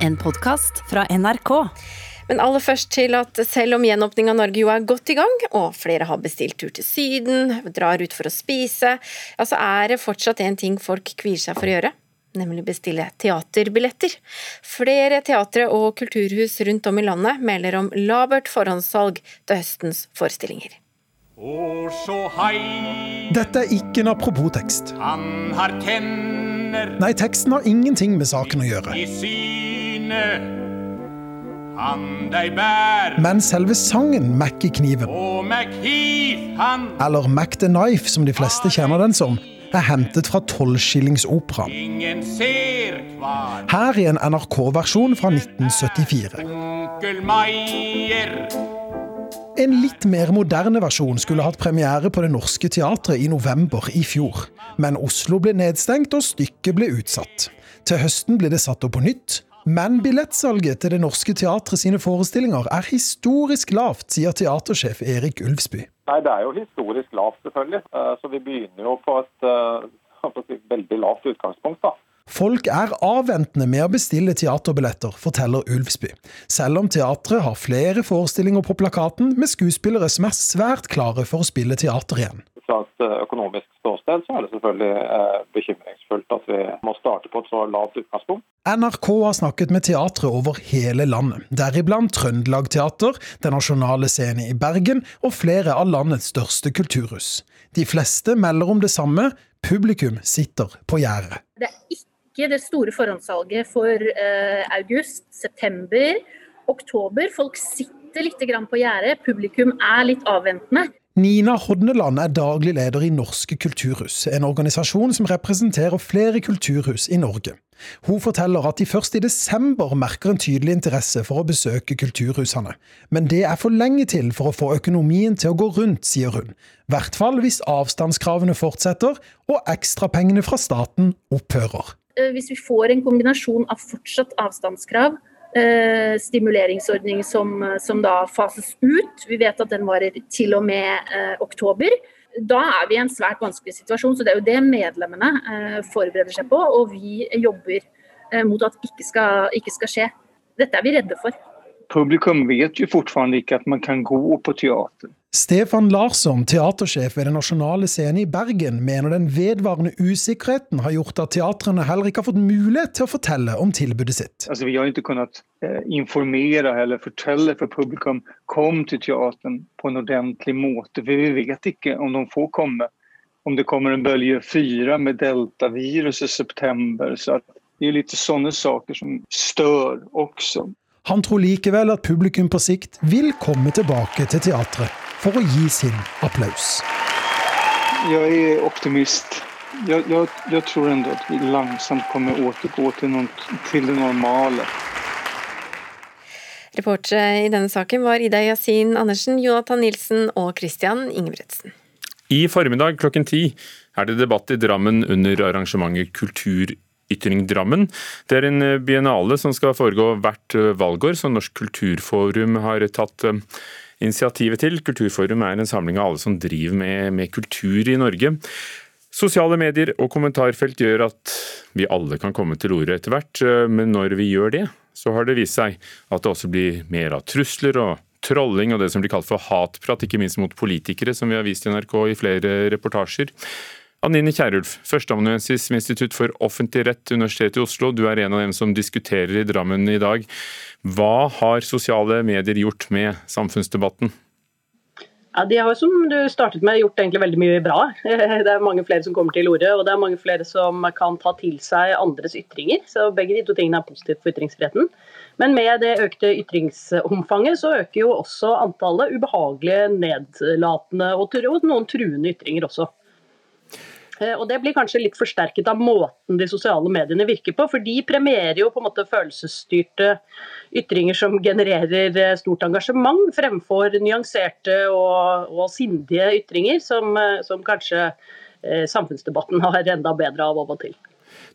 en podkast fra NRK. Men aller først til at selv om gjenåpning av Norge jo er godt i gang, og flere har bestilt tur til Syden, drar ut for å spise, ja, så er det fortsatt en ting folk kvier seg for å gjøre. Nemlig bestille teaterbilletter. Flere teatre og kulturhus rundt om i landet melder om labert forhåndssalg til høstens forestillinger. Dette er ikke en apropos-tekst. Han har tenner Nei, teksten har ingenting med saken å gjøre. Synet. Han deg bær Men selve sangen Mac i kniven, og McHeath han eller Mac the Knife som de fleste kjenner den som, er hentet fra tolvskillingsoperaen. Her i en NRK-versjon fra 1974. Onkel Meyer En litt mer moderne versjon skulle hatt premiere på Det Norske Teatret i november i fjor. Men Oslo ble nedstengt, og stykket ble utsatt. Til høsten blir det satt opp på nytt. Men billettsalget til Det Norske Teatret sine forestillinger er historisk lavt, sier teatersjef Erik Ulfsby. Nei, Det er jo historisk lavt, selvfølgelig. Eh, Så vi begynner jo på et eh, veldig lavt utgangspunkt. da. Folk er avventende med å bestille teaterbilletter, forteller Ulfsby. Selv om teatret har flere forestillinger på plakaten med skuespillere som er svært klare for å spille teater igjen. Fra et eh, økonomisk ståsted så er det selvfølgelig eh, bekymringsfullt at vi må starte på et så lavt utgangspunkt. NRK har snakket med teatre over hele landet, deriblant Trøndelag Teater, Den nasjonale scene i Bergen og flere av landets største kulturhus. De fleste melder om det samme, publikum sitter på gjerdet. Det er ikke det store forhåndssalget for uh, august, september, oktober. Folk sitter litt grann på gjerdet. Publikum er litt avventende. Nina Hodneland er daglig leder i Norske kulturhus, en organisasjon som representerer flere kulturhus i Norge. Hun forteller at de først i desember merker en tydelig interesse for å besøke kulturhusene. Men det er for lenge til for å få økonomien til å gå rundt, sier hun. I hvert fall hvis avstandskravene fortsetter og ekstrapengene fra staten opphører. Eh, Hvis vi får en kombinasjon av fortsatt avstandskrav, eh, stimuleringsordning som, som da fases ut, vi vet at den varer til og med eh, oktober, da er vi i en svært vanskelig situasjon. Så det er jo det medlemmene eh, forbereder seg på, og vi jobber eh, mot at ikke skal, ikke skal skje. Dette er vi redde for. Publikum vet jo fortfarande ikke at man kan gå på teater. Stefan Larsson, teatersjef ved Den nasjonale scene i Bergen, mener den vedvarende usikkerheten har gjort at teatrene heller ikke har fått mulighet til å fortelle om tilbudet sitt. Altså, vi har ikke kunnet eh, informere eller fortelle for publikum kom til teateren på en ordentlig måte. For vi vet ikke om de får komme. Om det kommer en bølge fire med deltavirus i september. Så at det er litt sånne saker som stør også. Han tror likevel at publikum på sikt vil komme tilbake til teatret for å gi sin applaus. Jeg er optimist. Jeg, jeg, jeg tror enda at vi langsomt kommer återgå til, til det normale. Reportere i denne saken var Ida Yasin Andersen, Jonathan Nilsen og Christian Ingebretsen. I formiddag klokken ti er det debatt i Drammen under arrangementet Kulturytring Drammen. Det er en biennale som skal foregå hvert valgår, som Norsk kulturforum har tatt eh, initiativet til. Kulturforum er en samling av alle som driver med, med kultur i Norge. Sosiale medier og kommentarfelt gjør at vi alle kan komme til orde etter hvert, eh, men når vi gjør det, så har det vist seg at det også blir mer av trusler og trolling og det som blir kalt for hatprat, ikke minst mot politikere, som vi har vist i NRK i flere reportasjer. Anine Kierulf, førsteamanuensis ved Institutt for offentlig rett, Universitetet i Oslo. Du er en av dem som diskuterer i Drammen i dag. Hva har sosiale medier gjort med samfunnsdebatten? Ja, De har som du startet med gjort egentlig veldig mye bra. Det er mange flere som kommer til orde, og det er mange flere som kan ta til seg andres ytringer. Så begge de to tingene er positivt for ytringsfriheten. Men med det økte ytringsomfanget så øker jo også antallet ubehagelige, nedlatende og, noen truende ytringer også. Og Det blir kanskje litt forsterket av måten de sosiale mediene virker på. For de premierer jo på en måte følelsesstyrte ytringer som genererer eh, stort engasjement, fremfor nyanserte og, og sindige ytringer, som, eh, som kanskje eh, samfunnsdebatten har enda bedre av av og til.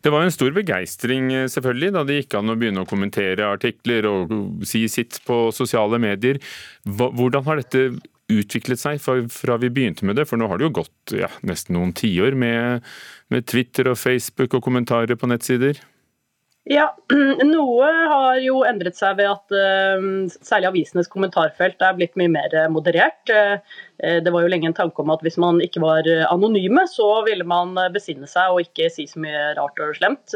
Det var en stor begeistring eh, selvfølgelig da det gikk an å begynne å kommentere artikler og si sitt på sosiale medier. Hvordan har dette utviklet seg fra, fra vi begynte med det? For nå har det jo gått ja, nesten noen tiår med, med Twitter og Facebook og kommentarer på nettsider. Ja, noe har jo endret seg ved at uh, særlig avisenes kommentarfelt er blitt mye mer moderert. Uh, det var jo lenge en tanke om at hvis man ikke var anonyme, så ville man besinne seg og ikke si så mye rart og slemt.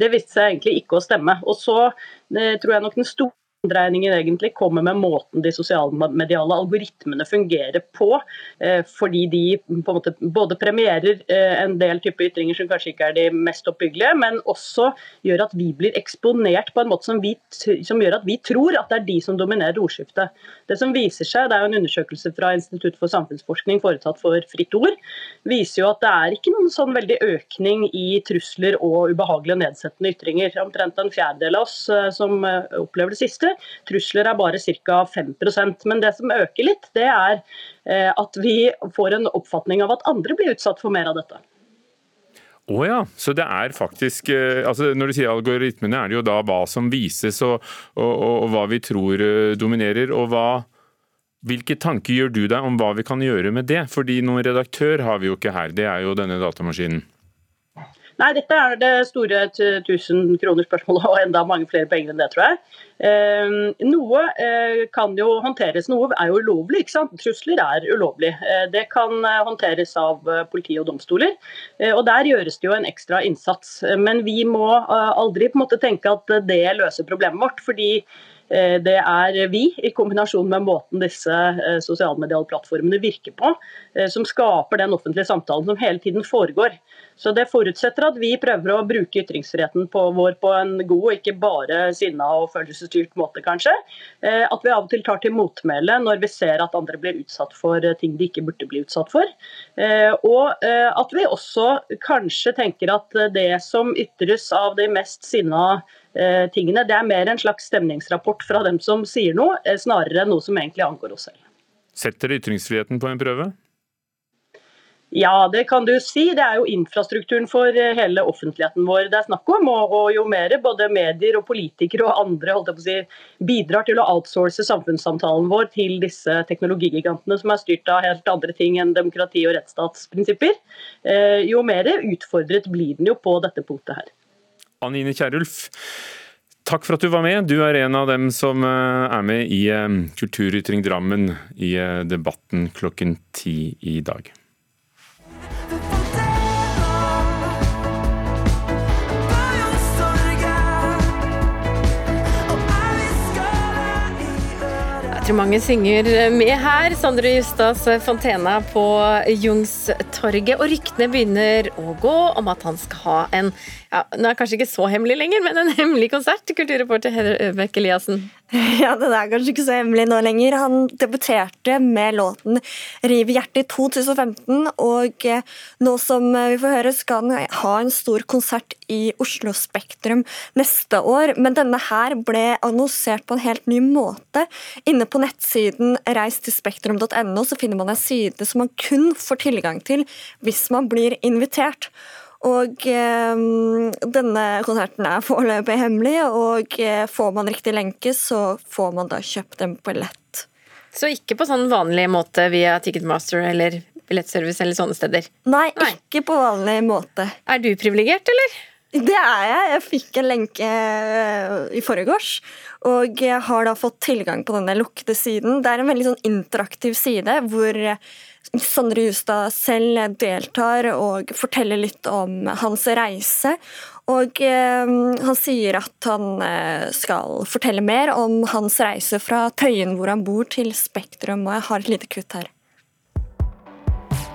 Det viste seg egentlig ikke å stemme. Og så tror jeg nok den store Omdreiningen egentlig kommer med måten de sosialmediale algoritmene fungerer på. Eh, fordi de på en måte både premierer eh, en del type ytringer som kanskje ikke er de mest oppbyggelige, men også gjør at vi blir eksponert på en måte som, vi, som gjør at vi tror at det er de som dominerer ordskiftet. Det som viser seg, det er jo en undersøkelse fra Institutt for samfunnsforskning foretatt for Fritt Ord, viser jo at det er ikke noen sånn veldig økning i trusler og ubehagelige nedsettende ytringer. Omtrent en fjerdedel av oss eh, som opplever det siste Trusler er bare ca. 5% Men det som øker litt, det er eh, at vi får en oppfatning av at andre blir utsatt for mer av dette. Å oh ja, så det er faktisk eh, altså Når du sier algoritmene, er det jo da hva som vises og, og, og, og hva vi tror eh, dominerer. og hva hvilke tanker gjør du deg om hva vi kan gjøre med det? Fordi noen redaktør har vi jo ikke her, det er jo denne datamaskinen. Nei, dette er det store 1000 kroner spørsmålet og enda mange flere penger enn det, tror jeg. Eh, noe eh, kan jo håndteres, noe er jo ulovlig. ikke sant? Trusler er ulovlig. Eh, det kan eh, håndteres av eh, politi og domstoler. Eh, og Der gjøres det jo en ekstra innsats. Men vi må aldri på en måte tenke at det løser problemet vårt. fordi det er vi, i kombinasjon med måten disse sosialmediale plattformene virker på, som skaper den offentlige samtalen som hele tiden foregår. Så Det forutsetter at vi prøver å bruke ytringsfriheten på vår på en god ikke bare sinna og følelsesstyrt måte, kanskje. At vi av og til tar til motmæle når vi ser at andre blir utsatt for ting de ikke burde bli utsatt for. Og at vi også kanskje tenker at det som ytres av de mest sinna Eh, tingene. Det er mer en slags stemningsrapport fra dem som sier noe, eh, snarere enn noe som egentlig angår oss selv. Setter ytringsfriheten på en prøve? Ja, det kan du si. Det er jo infrastrukturen for eh, hele offentligheten vår det er snakk om. Og, jo mer både medier og politikere og andre si, bidrar til å outsource samfunnssamtalen vår til disse teknologigigantene som er styrt av helt andre ting enn demokrati og rettsstatsprinsipper, eh, jo mer utfordret blir den jo på dette punktet her. Anine Kierulf, takk for at du var med. Du er en av dem som eh, er med i Kulturytring Drammen i debatten klokken ti i dag. Mange synger med her. Sondre Justas Fontena på Jungstorget. Og ryktene begynner å gå om at han skal ha en ja, Nå er kanskje ikke så hemmelig lenger, men en hemmelig konsert. Kulturreporter Heather Øbekk Eliassen. Ja, den er kanskje ikke så hemmelig nå lenger. Han debuterte med låten 'Riv hjertet' i 2015, og eh, nå som vi får høre, skal han ha en stor konsert i Oslo Spektrum neste år. Men denne her ble annonsert på en helt ny måte. Inne på nettsiden reistilspektrum.no så finner man en side som man kun får tilgang til hvis man blir invitert. Og eh, denne konserten er foreløpig hemmelig, og eh, får man riktig lenke, så får man da kjøpt en billett. Så ikke på sånn vanlig måte via Ticketmaster eller billettservice eller sånne steder? Nei, Nei. ikke på vanlig måte. Er du privilegert, eller? Det er jeg. Jeg fikk en lenke eh, i forgårs. Og jeg har da fått tilgang på denne lukkede siden. Det er en veldig sånn interaktiv side hvor Sondre Justad selv deltar og forteller litt om hans reise. Og eh, han sier at han eh, skal fortelle mer om hans reise fra Tøyen, hvor han bor, til Spektrum. Og jeg har et lite kutt her.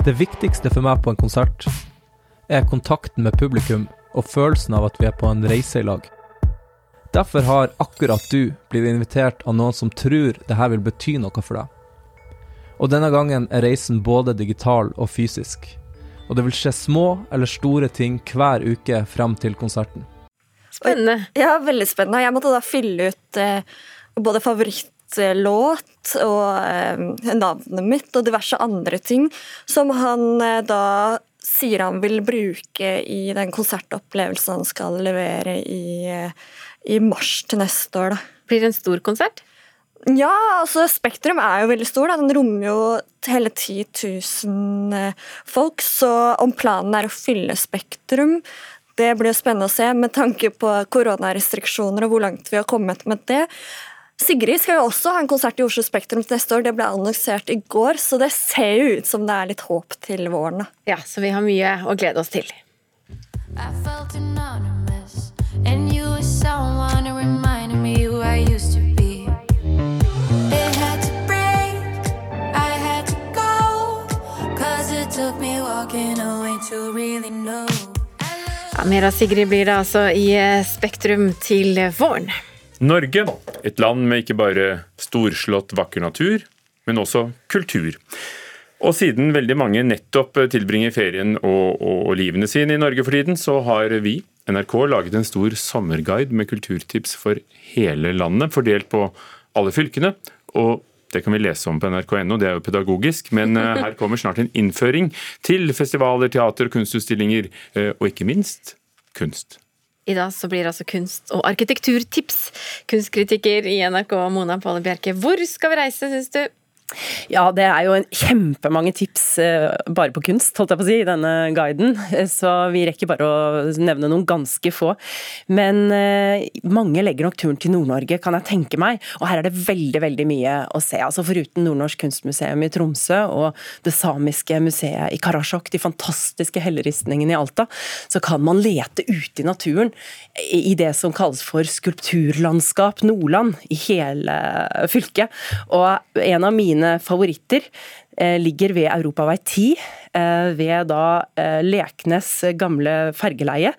Det viktigste for meg på en konsert er kontakten med publikum og følelsen av at vi er på en reise i lag. Derfor har akkurat du blitt invitert av noen som tror det her vil bety noe for deg. Og denne gangen er reisen både digital og fysisk. Og det vil skje små eller store ting hver uke frem til konserten. Spennende. Ja, veldig spennende. Jeg måtte da fylle ut eh, både favorittlåt og eh, navnet mitt og diverse andre ting som han eh, da sier han vil bruke i den konsertopplevelsen han skal levere i, eh, i mars til neste år. Da. Blir det en stor konsert? Ja, altså Spektrum er jo veldig stor. Da. Den rommer jo hele 10 000 eh, folk. Så om planen er å fylle Spektrum, Det blir jo spennende å se med tanke på koronarestriksjoner og hvor langt vi har kommet med det. Sigrid skal jo også ha en konsert i Oslo Spektrum til neste år. Det ble annonsert i går, så det ser jo ut som det er litt håp til våren. Ja, så vi har mye å glede oss til. I felt anonymous, and you were someone to reminded Ja, mer av Sigrid blir det altså i eh, Spektrum til våren. Norge, et land med ikke bare storslått vakker natur, men også kultur. Og siden veldig mange nettopp tilbringer ferien og, og, og livene sine i Norge for tiden, så har vi, NRK, laget en stor sommerguide med kulturtips for hele landet, fordelt på alle fylkene. Og det kan vi lese om på nrk.no, det er jo pedagogisk, men eh, her kommer snart en innføring til festivaler, teater, kunstutstillinger, eh, og ikke minst kunst. I dag så blir det altså kunst- og arkitekturtips. Kunstkritiker i NRK, Mona Palle Bjerke. Hvor skal vi reise, syns du? Ja, det er jo kjempemange tips eh, bare på kunst, holdt jeg på å si, i denne guiden. Eh, Så vi rekker bare å nevne noen ganske få. Men eh, mange legger nok turen til Nord-Norge, kan jeg tenke meg. Og her er det veldig, veldig mye å se. Altså Foruten Nordnorsk kunstmuseum i Tromsø og det samiske museet i Karasjok, de fantastiske helleristningene i Alta, så kan man lete ute i naturen i det som kalles for skulpturlandskap Nordland i hele fylket. Og en av mine favoritter eh, ligger ved Europavei 10, eh, ved da eh, Leknes gamle fergeleie.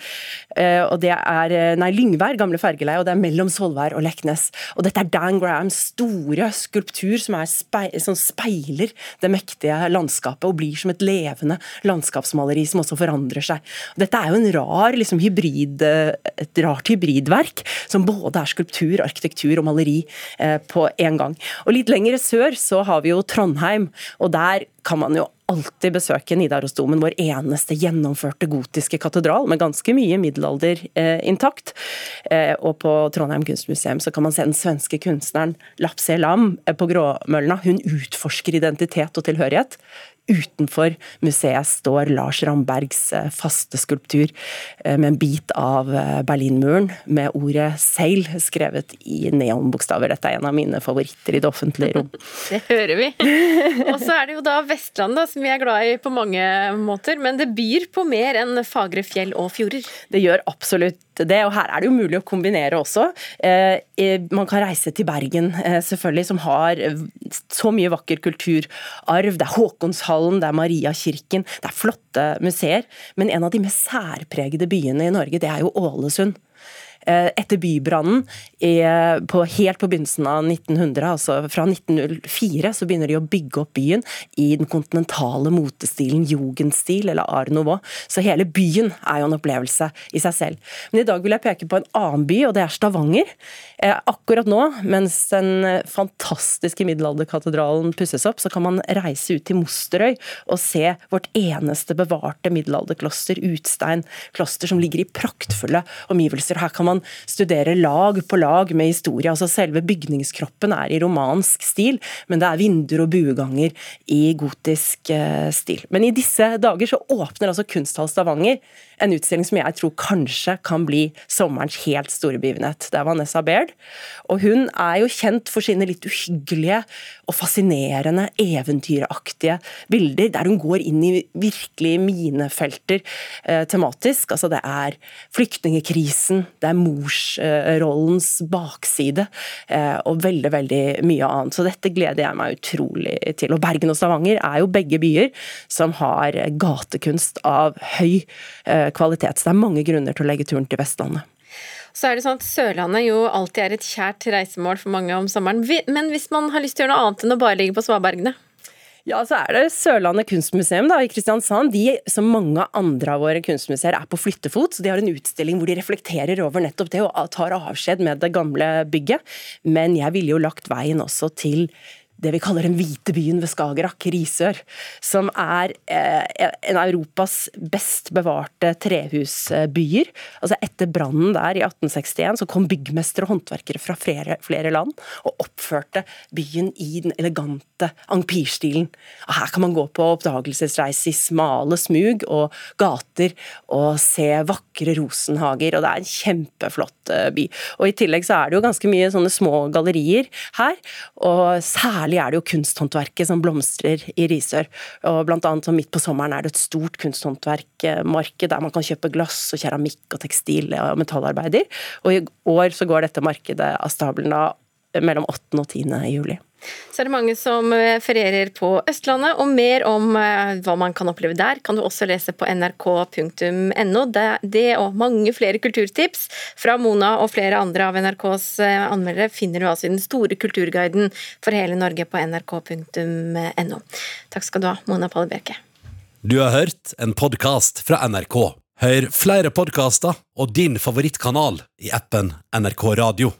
Eh, Og det er eh, Nei, Lyngvær gamle fergeleie, og det er mellom Svolvær og Leknes. Og dette er Dan Grahams store skulptur som, spei, som speiler det mektige landskapet og blir som et levende landskapsmaleri som også forandrer seg. Dette er jo en rar liksom, hybrid, eh, et rart hybridverk som både er skulptur, arkitektur og maleri eh, på en gang. Og litt lenger sør så har vi jo Trondheim, og der kan man jo alltid besøke Nidarosdomen, vår eneste gjennomførte gotiske katedral, med ganske mye middelalder eh, intakt. Eh, og på Trondheim kunstmuseum så kan man se den svenske kunstneren Lapse Lam eh, på Gråmølna. Hun utforsker identitet og tilhørighet. Utenfor museet står Lars Rambergs eh, faste skulptur eh, med en bit av eh, Berlinmuren med ordet 'seil' skrevet i neonbokstaver. Dette er en av mine favoritter i det offentlige rom. Det hører vi. Og så er det jo da Vestlandet, som vi er glad i på mange måter. Men det byr på mer enn fagre fjell og fjorder. Det gjør absolutt det, og her er det jo mulig å kombinere også. Man kan reise til Bergen, selvfølgelig, som har så mye vakker kulturarv. Det er Håkonshallen, det er Mariakirken, det er flotte museer. Men en av de mest særpregede byene i Norge, det er jo Ålesund. Eh, Etter bybrannen eh, helt på begynnelsen av 1900, altså fra 1904, så begynner de å bygge opp byen i den kontinentale motestilen jugendstil, eller art nouveau. Så hele byen er jo en opplevelse i seg selv. Men i dag vil jeg peke på en annen by, og det er Stavanger. Eh, Akkurat nå, mens den fantastiske middelalderkatedralen pusses opp, så kan man reise ut til Mosterøy og se vårt eneste bevarte middelalderkloster, Utstein kloster, som ligger i praktfulle omgivelser. Her kan man studere lag på lag med historie. altså Selve bygningskroppen er i romansk stil, men det er vinduer og bueganger i gotisk eh, stil. Men i disse dager så åpner altså Kunsthall Stavanger en utstilling som jeg tror kanskje kan bli sommerens helt store begivenhet. Det er Vanessa Baird, og hun er jo kjent for sine litt uhyggelige og fascinerende, eventyraktige bilder, der hun går inn i virkelig minefelter eh, tematisk. Altså det er flyktningekrisen, det er morsrollens bakside, eh, og veldig, veldig mye annet. Så dette gleder jeg meg utrolig til. Og Bergen og Stavanger er jo begge byer som har gatekunst av høy eh, kvalitet. Så det er mange grunner til å legge turen til Vestlandet. Så er det sånn at Sørlandet jo alltid er et kjært reisemål for mange om sommeren. Men hvis man har lyst til å gjøre noe annet enn å bare ligge på svabergene? Ja, så er det Sørlandet kunstmuseum da, i Kristiansand. De, som mange andre av våre kunstmuseer, er på flyttefot. så De har en utstilling hvor de reflekterer over nettopp det og tar avskjed med det gamle bygget. Men jeg ville jo lagt veien også til det vi kaller den hvite byen ved Skagerrak, Risør. Som er eh, en av Europas best bevarte trehusbyer. Altså Etter brannen der i 1861 så kom byggmestere og håndverkere fra flere, flere land og oppførte byen i den elegante empirestilen. Her kan man gå på oppdagelsesreise i smale smug og gater og se vakre rosenhager, og det er en kjempeflott eh, by. Og I tillegg så er det jo ganske mye sånne små gallerier her, og særlig er det jo kunsthåndverket som blomstrer i Risør. Og blant annet midt på sommeren er det et stort kunsthåndverkmarked der man kan kjøpe glass og keramikk og tekstil og metallarbeider. Og i år så går dette markedet av stabelen da mellom 8. og 10. juli. Så er det mange som eh, ferierer på Østlandet, og mer om eh, hva man kan oppleve der, kan du også lese på nrk.no. Det, og mange flere kulturtips fra Mona og flere andre av NRKs eh, anmeldere finner du altså i den store kulturguiden for hele Norge på nrk.no. Takk skal du ha, Mona Palle Bjerke. Du har hørt en podkast fra NRK. Hør flere podkaster og din favorittkanal i appen NRK Radio.